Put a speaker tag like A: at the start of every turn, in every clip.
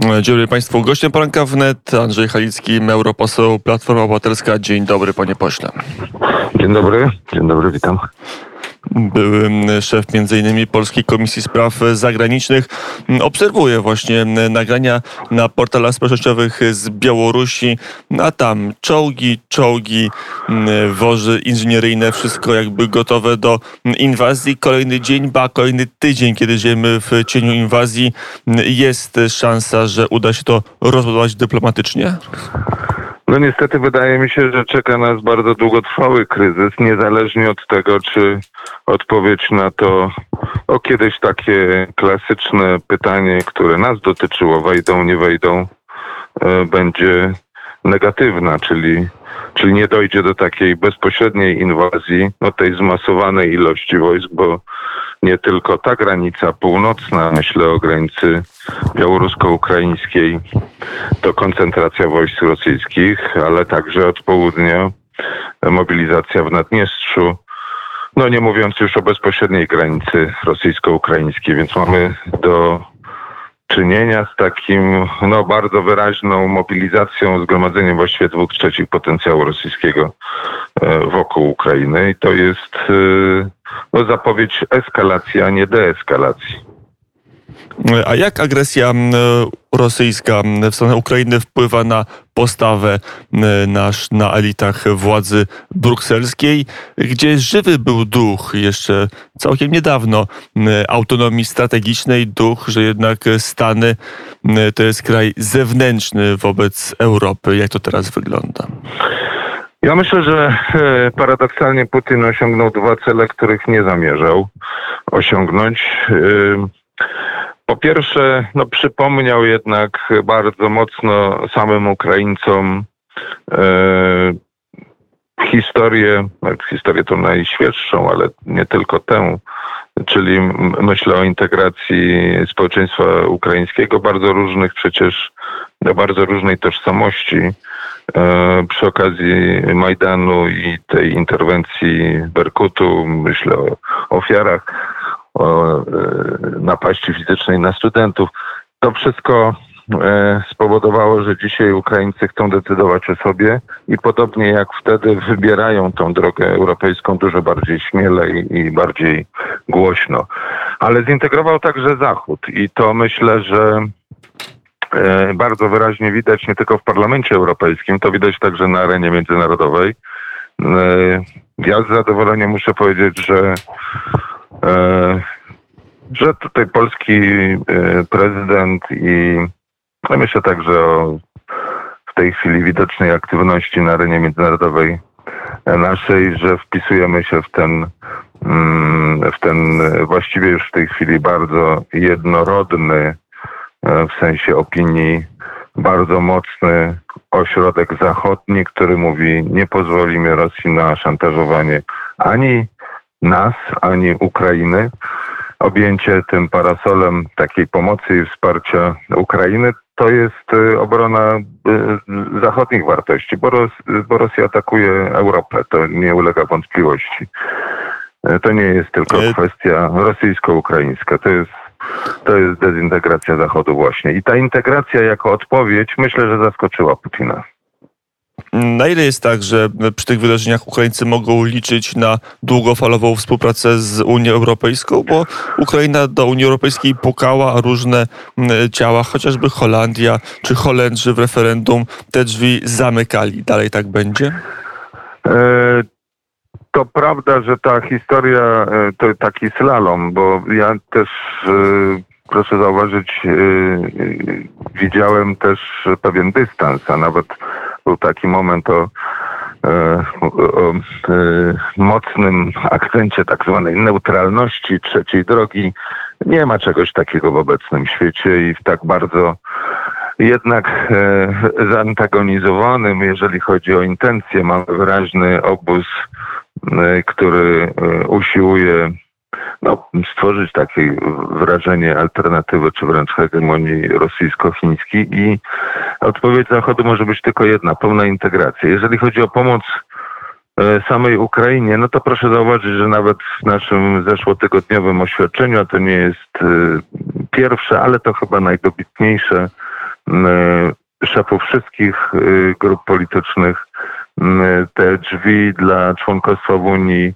A: Dzień dobry Państwu. Gościem poranka wnet Andrzej Halicki, europoseł Platforma Obywatelska. Dzień dobry panie pośle.
B: Dzień dobry, dzień dobry, witam
A: były szef m.in. Polskiej Komisji Spraw Zagranicznych, obserwuje właśnie nagrania na portalach społecznościowych z Białorusi, a tam czołgi, czołgi, wozy inżynieryjne, wszystko jakby gotowe do inwazji. Kolejny dzień, ba kolejny tydzień, kiedy żyjemy w cieniu inwazji, jest szansa, że uda się to rozbudować dyplomatycznie?
B: No niestety wydaje mi się, że czeka nas bardzo długotrwały kryzys, niezależnie od tego, czy odpowiedź na to, o kiedyś takie klasyczne pytanie, które nas dotyczyło, wejdą, nie wejdą, e, będzie negatywna, czyli, czyli nie dojdzie do takiej bezpośredniej inwazji, no tej zmasowanej ilości wojsk, bo nie tylko ta granica północna, myślę o granicy białorusko-ukraińskiej, to koncentracja wojsk rosyjskich, ale także od południa mobilizacja w Naddniestrzu, no nie mówiąc już o bezpośredniej granicy rosyjsko-ukraińskiej, więc mamy do czynienia z takim no, bardzo wyraźną mobilizacją, zgromadzeniem właściwie dwóch trzecich potencjału rosyjskiego e, wokół Ukrainy i to jest e, no, zapowiedź eskalacji, a nie deeskalacji.
A: A jak agresja rosyjska w stronę Ukrainy wpływa na postawę nasz na elitach władzy brukselskiej, gdzie żywy był duch jeszcze całkiem niedawno autonomii strategicznej, duch, że jednak Stany to jest kraj zewnętrzny wobec Europy. Jak to teraz wygląda?
B: Ja myślę, że e, paradoksalnie Putin osiągnął dwa cele, których nie zamierzał osiągnąć. Po pierwsze, no, przypomniał jednak bardzo mocno samym Ukraińcom e, historię, historię tą najświeższą, ale nie tylko tę, czyli myślę o integracji społeczeństwa ukraińskiego, bardzo różnych przecież, bardzo różnej tożsamości. E, przy okazji Majdanu i tej interwencji Berkutu, myślę o ofiarach o e, napaści fizycznej na studentów. To wszystko e, spowodowało, że dzisiaj Ukraińcy chcą decydować o sobie i podobnie jak wtedy wybierają tą drogę europejską dużo bardziej śmiele i, bardziej głośno. Ale zintegrował także Zachód i to myślę, że e, bardzo wyraźnie widać nie tylko w Parlamencie Europejskim, to widać także na arenie międzynarodowej. Ja z zadowoleniem muszę powiedzieć, że że tutaj polski e, prezydent i no myślę także o w tej chwili widocznej aktywności na arenie międzynarodowej naszej, że wpisujemy się w ten, mm, w ten właściwie już w tej chwili bardzo jednorodny e, w sensie opinii, bardzo mocny ośrodek zachodni, który mówi nie pozwolimy Rosji na szantażowanie ani nas, ani Ukrainy. Objęcie tym parasolem takiej pomocy i wsparcia Ukrainy to jest y, obrona y, zachodnich wartości, bo, Ros bo Rosja atakuje Europę, to nie ulega wątpliwości. Y, to nie jest tylko kwestia rosyjsko-ukraińska, to jest, to jest dezintegracja Zachodu właśnie. I ta integracja jako odpowiedź myślę, że zaskoczyła Putina.
A: Na ile jest tak, że przy tych wydarzeniach Ukraińcy mogą liczyć na długofalową współpracę z Unią Europejską, bo Ukraina do Unii Europejskiej pukała różne ciała, chociażby Holandia czy Holendrzy w referendum te drzwi zamykali. Dalej tak będzie? E,
B: to prawda, że ta historia e, to taki slalom, bo ja też e, proszę zauważyć, widziałem też pewien dystans, a nawet był taki moment o, e, o, e, mocnym akcencie tak zwanej neutralności trzeciej drogi. Nie ma czegoś takiego w obecnym świecie i w tak bardzo jednak e, zantagonizowanym, jeżeli chodzi o intencje. Mamy wyraźny obóz, e, który e, usiłuje no, stworzyć takie wrażenie alternatywy, czy wręcz hegemonii rosyjsko-chińskiej i odpowiedź Zachodu może być tylko jedna, pełna integracja. Jeżeli chodzi o pomoc e, samej Ukrainie, no to proszę zauważyć, że nawet w naszym zeszłotygodniowym oświadczeniu, a to nie jest e, pierwsze, ale to chyba najdobitniejsze, szefów wszystkich grup politycznych te drzwi dla członkostwa w Unii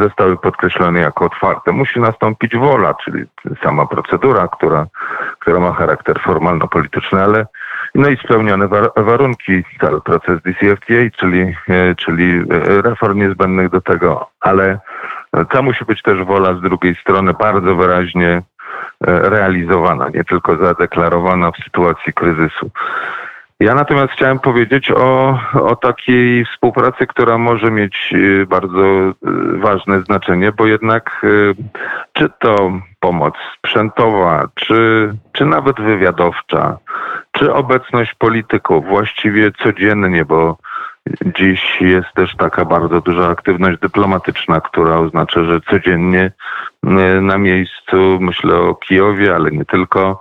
B: zostały podkreślone jako otwarte. Musi nastąpić wola, czyli sama procedura, która, która ma charakter formalno-polityczny, ale no i spełnione warunki, cały proces DCFTA, czyli, e, czyli e, reform niezbędnych do tego, ale to musi być też wola z drugiej strony bardzo wyraźnie realizowana, nie tylko zadeklarowana w sytuacji kryzysu. Ja natomiast chciałem powiedzieć o, o takiej współpracy, która może mieć bardzo ważne znaczenie, bo jednak czy to pomoc sprzętowa, czy, czy nawet wywiadowcza, czy obecność polityków właściwie codziennie, bo dziś jest też taka bardzo duża aktywność dyplomatyczna, która oznacza, że codziennie na miejscu, myślę o Kijowie, ale nie tylko,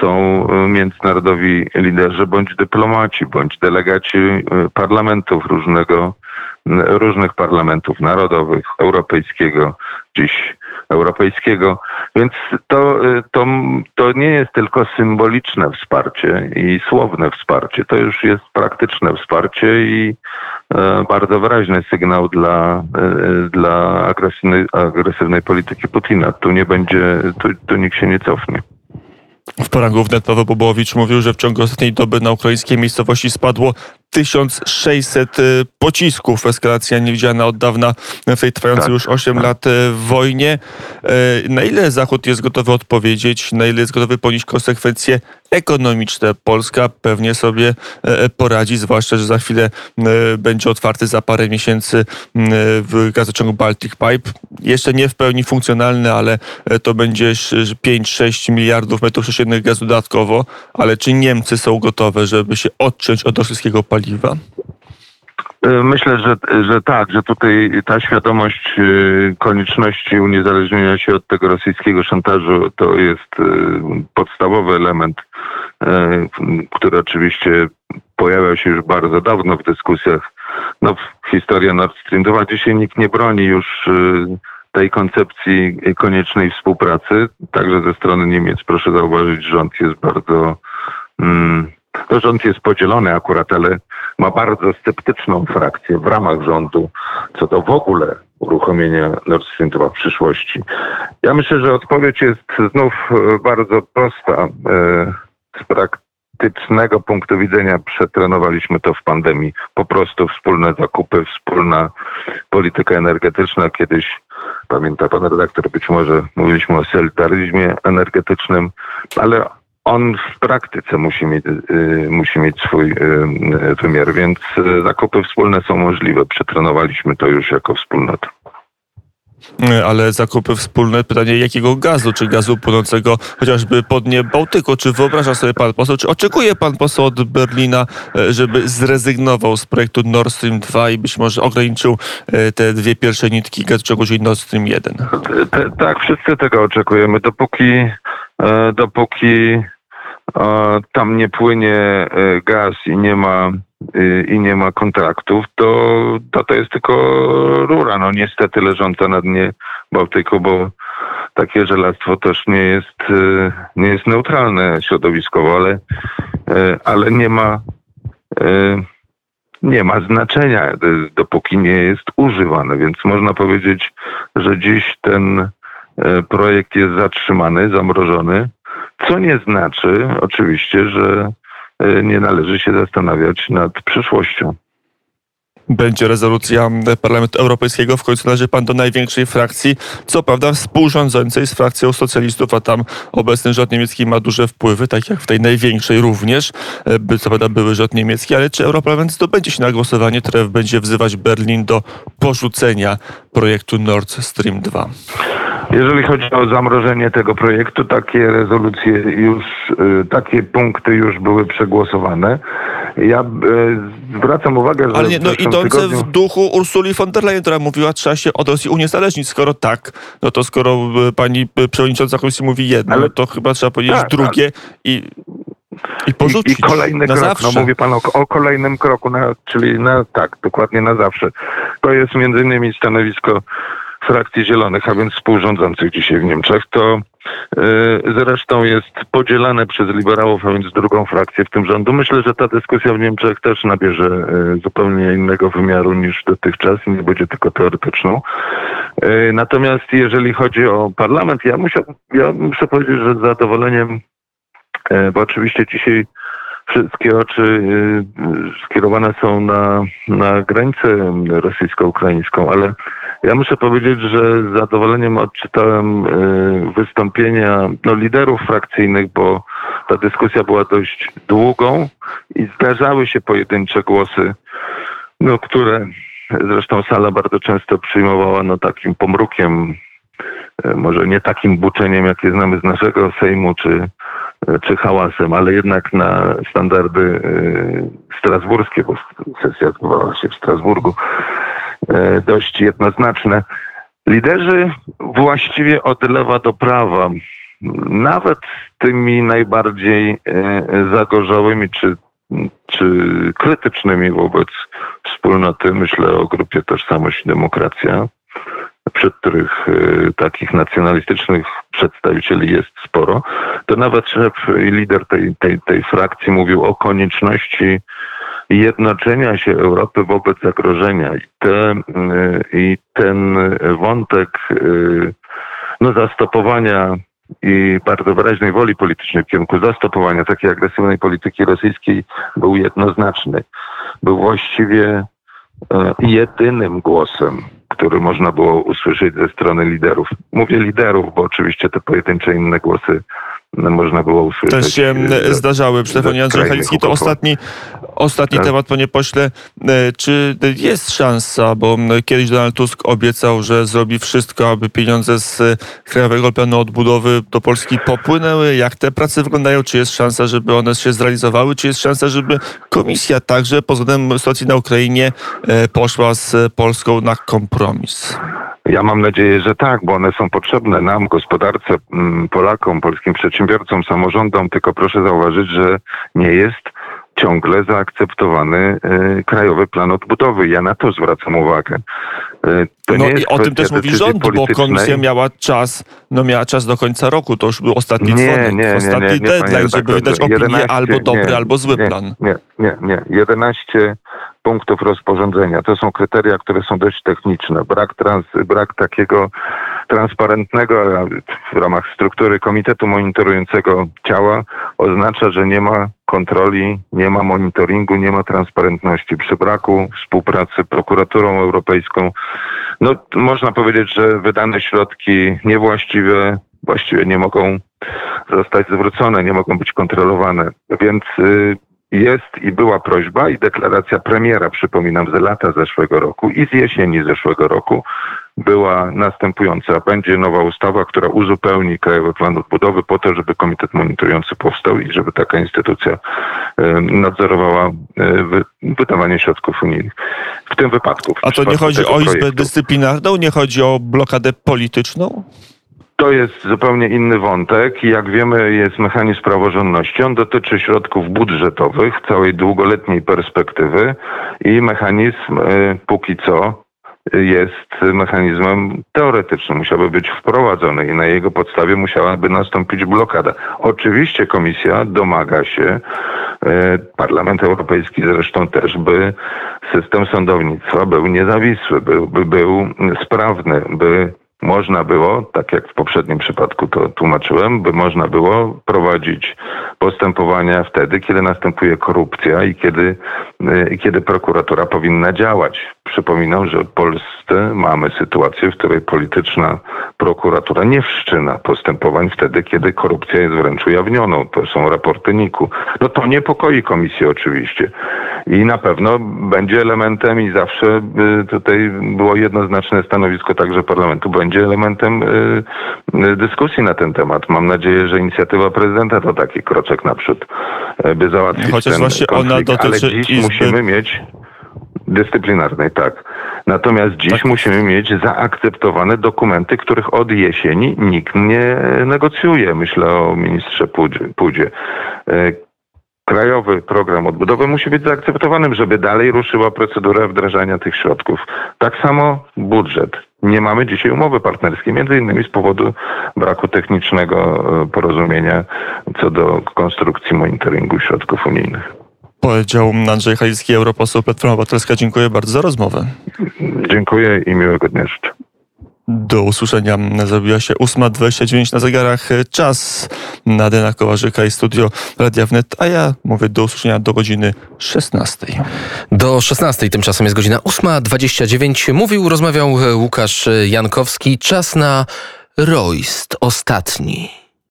B: są międzynarodowi liderzy bądź dyplomaci, bądź delegaci e, parlamentów różnego, różnych parlamentów narodowych, europejskiego, dziś europejskiego. Więc to, to, to nie jest tylko symboliczne wsparcie i słowne wsparcie, to już jest praktyczne wsparcie i e, bardzo wyraźny sygnał dla, e, dla agresywnej, agresywnej polityki Putina. Tu nie będzie, tu, tu nikt się nie cofnie.
A: W poranku wnet Paweł Bobołowicz mówił, że w ciągu ostatniej doby na ukraińskiej miejscowości spadło 1600 y, pocisków. Eskalacja niewidziana od dawna w tej trwającej tak, już 8 tak. lat y, wojnie. Y, na ile Zachód jest gotowy odpowiedzieć, na ile jest gotowy ponieść konsekwencje ekonomiczne? Polska pewnie sobie poradzi, zwłaszcza, że za chwilę będzie otwarty za parę miesięcy w gazociągu Baltic Pipe. Jeszcze nie w pełni funkcjonalny, ale to będzie 5-6 miliardów metrów sześciennych gazu dodatkowo. Ale czy Niemcy są gotowe, żeby się odciąć od rosyjskiego paliwa? Paliwa?
B: E, myślę, że, że tak, że tutaj ta świadomość e, konieczności uniezależnienia się od tego rosyjskiego szantażu to jest e, podstawowy element, który oczywiście pojawiał się już bardzo dawno w dyskusjach. No, w historii Nord Stream 2 dzisiaj nikt nie broni już tej koncepcji koniecznej współpracy, także ze strony Niemiec. Proszę zauważyć, rząd jest bardzo mm, to rząd jest podzielony akurat, ale ma bardzo sceptyczną frakcję w ramach rządu co do w ogóle uruchomienia Nord Stream 2 w przyszłości. Ja myślę, że odpowiedź jest znów e, bardzo prosta. E, z praktycznego punktu widzenia przetrenowaliśmy to w pandemii. Po prostu wspólne zakupy, wspólna polityka energetyczna. Kiedyś, pamięta pan redaktor, być może mówiliśmy o solidaryzmie energetycznym, ale on w praktyce musi mieć, y, musi mieć swój y, y, wymiar, więc zakupy wspólne są możliwe. Przetrenowaliśmy to już jako wspólnota.
A: Ale zakupy wspólne, pytanie jakiego gazu? Czy gazu płynącego chociażby po dnie Bałtyku? Czy wyobraża sobie pan poseł, czy oczekuje pan poseł od Berlina, żeby zrezygnował z projektu Nord Stream 2 i być może ograniczył te dwie pierwsze nitki gazociągu, czyli Nord Stream 1?
B: Tak, wszyscy tego oczekujemy. Dopóki, dopóki tam nie płynie e, gaz i nie ma e, i nie ma kontraktów, to, to to jest tylko rura, no niestety leżąca na dnie Bałtyku, bo takie żelastwo też nie jest, e, nie jest neutralne środowiskowo, ale, ale nie ma nie ma znaczenia, dopóki nie jest używane, więc można powiedzieć, że dziś ten projekt jest zatrzymany, zamrożony, co nie znaczy oczywiście, że e, nie należy się zastanawiać nad przyszłością.
A: Będzie rezolucja Parlamentu Europejskiego. W końcu należy pan do największej frakcji, co prawda współrządzącej z frakcją socjalistów, a tam obecny rząd niemiecki ma duże wpływy, tak jak w tej największej również, e, by, co prawda były rząd niemiecki, ale czy Europarlament zdobędzie się na głosowanie, które będzie wzywać Berlin do porzucenia projektu Nord Stream 2?
B: Jeżeli chodzi o zamrożenie tego projektu, takie rezolucje już, y, takie punkty już były przegłosowane. Ja y, zwracam uwagę, że.
A: Ale nie, no idące tygodniu... w duchu Ursuli von der Leyen, która mówiła, trzeba się od Rosji uniezależnić. Skoro tak, no to skoro y, pani przewodnicząca komisji mówi jedno, Ale... to chyba trzeba powiedzieć tak, drugie tak. i i porzucić
B: I, i kolejny
A: na
B: krok, no
A: zawsze.
B: no mówi pan o, o, kolejnym kroku, na, czyli na, tak, dokładnie na zawsze. To jest między innymi stanowisko frakcji Zielonych, a więc współrządzących dzisiaj w Niemczech, to zresztą jest podzielane przez liberałów, a więc drugą frakcję w tym rządu. Myślę, że ta dyskusja w Niemczech też nabierze zupełnie innego wymiaru niż dotychczas i nie będzie tylko teoretyczną. Natomiast jeżeli chodzi o parlament, ja ja muszę powiedzieć, że z zadowoleniem, bo oczywiście dzisiaj wszystkie oczy y, skierowane są na, na granicę rosyjsko-ukraińską, ale ja muszę powiedzieć, że z zadowoleniem odczytałem y, wystąpienia no, liderów frakcyjnych, bo ta dyskusja była dość długą i zdarzały się pojedyncze głosy, no, które zresztą sala bardzo często przyjmowała no, takim pomrukiem, może nie takim buczeniem, jakie znamy z naszego Sejmu, czy czy hałasem, ale jednak na standardy y, strasburskie, bo sesja odbywała się w Strasburgu, y, dość jednoznaczne. Liderzy właściwie od lewa do prawa, nawet tymi najbardziej y, zagorzałymi czy, czy krytycznymi wobec wspólnoty, myślę o grupie Tożsamość i Demokracja, przed których y, takich nacjonalistycznych przedstawicieli jest sporo, to nawet szef i lider tej, tej, tej frakcji mówił o konieczności jednoczenia się Europy wobec zagrożenia. I, te, y, i ten wątek y, no, zastopowania i bardzo wyraźnej woli politycznej w kierunku zastopowania takiej agresywnej polityki rosyjskiej był jednoznaczny. Był właściwie jedynym głosem który można było usłyszeć ze strony liderów. Mówię liderów, bo oczywiście te pojedyncze inne głosy można było usłyszeć.
A: Też się e, zdarzały. Stefanie Andrzej Halicki to ostatni, ostatni tak. temat, panie pośle. E, czy jest szansa, bo kiedyś Donald Tusk obiecał, że zrobi wszystko, aby pieniądze z Krajowego Planu Odbudowy do Polski popłynęły? Jak te prace wyglądają? Czy jest szansa, żeby one się zrealizowały? Czy jest szansa, żeby komisja także pod względem sytuacji na Ukrainie e, poszła z Polską na kompromis?
B: Ja mam nadzieję, że tak, bo one są potrzebne nam, gospodarce, Polakom, polskim przedsiębiorcom, samorządom, tylko proszę zauważyć, że nie jest ciągle zaakceptowany y, krajowy plan odbudowy. Ja na to zwracam uwagę.
A: Y, to no i o tym też mówi rząd, bo komisja miała czas, no miała czas do końca roku, to już był ostatni nie, dzwonek, nie, ostatni nie, nie, deadline, żeby wydać opinię 11, albo dobry, albo zły plan.
B: Nie, nie, nie. 11 punktów rozporządzenia. To są kryteria, które są dość techniczne. Brak, trans, brak takiego transparentnego w ramach struktury komitetu monitorującego ciała oznacza, że nie ma kontroli, nie ma monitoringu, nie ma transparentności. Przy braku współpracy prokuraturą europejską, no można powiedzieć, że wydane środki niewłaściwe właściwie nie mogą zostać zwrócone, nie mogą być kontrolowane. Więc y, jest i była prośba i deklaracja premiera, przypominam, z lata zeszłego roku i z jesieni zeszłego roku była następująca. Będzie nowa ustawa, która uzupełni Krajowy Plan Odbudowy po to, żeby komitet monitorujący powstał i żeby taka instytucja nadzorowała wydawanie środków unijnych. W tym wypadku. W
A: A to nie chodzi o Izbę projektu. Dyscyplinarną, nie chodzi o blokadę polityczną?
B: To jest zupełnie inny wątek. Jak wiemy, jest mechanizm praworządności. On dotyczy środków budżetowych, całej długoletniej perspektywy i mechanizm y, póki co jest mechanizmem teoretycznym, musiałby być wprowadzony i na jego podstawie musiałaby nastąpić blokada. Oczywiście komisja domaga się, y, Parlament Europejski zresztą też, by system sądownictwa był niezawisły, by, by był sprawny, by można było, tak jak w poprzednim przypadku to tłumaczyłem, by można było prowadzić postępowania wtedy, kiedy następuje korupcja i kiedy, y, kiedy prokuratura powinna działać. Przypominam, że w Polsce mamy sytuację, w której polityczna prokuratura nie wszczyna postępowań wtedy, kiedy korupcja jest wręcz ujawnioną. To są raporty NIK-u. No to niepokoi komisję oczywiście. I na pewno będzie elementem i zawsze y, tutaj było jednoznaczne stanowisko także parlamentu, będzie elementem y, y, dyskusji na ten temat. Mam nadzieję, że inicjatywa prezydenta to taki kroczek naprzód, by załatwić Chociaż ten właśnie konflikt. ona dotyczy Ale dziś Izby... musimy mieć dyscyplinarnej, tak. Natomiast dziś tak. musimy mieć zaakceptowane dokumenty, których od jesieni nikt nie negocjuje. Myślę o ministrze Pudzie. krajowy program odbudowy musi być zaakceptowanym, żeby dalej ruszyła procedura wdrażania tych środków. Tak samo budżet. Nie mamy dzisiaj umowy partnerskiej, między innymi z powodu braku technicznego e, porozumienia co do konstrukcji monitoringu środków unijnych.
A: Powiedział Andrzej Halicki, europoseł Platforma Obywatelska. Dziękuję bardzo za rozmowę.
B: Dziękuję i miłego dnia życzę.
A: Do usłyszenia. Zabiła się 8.29 na zegarach. Czas na Dena Kowarzyka i studio Radia Wnet, a ja mówię do usłyszenia do godziny 16.
C: Do 16 tymczasem jest godzina 8.29. Mówił, rozmawiał Łukasz Jankowski. Czas na Royst ostatni.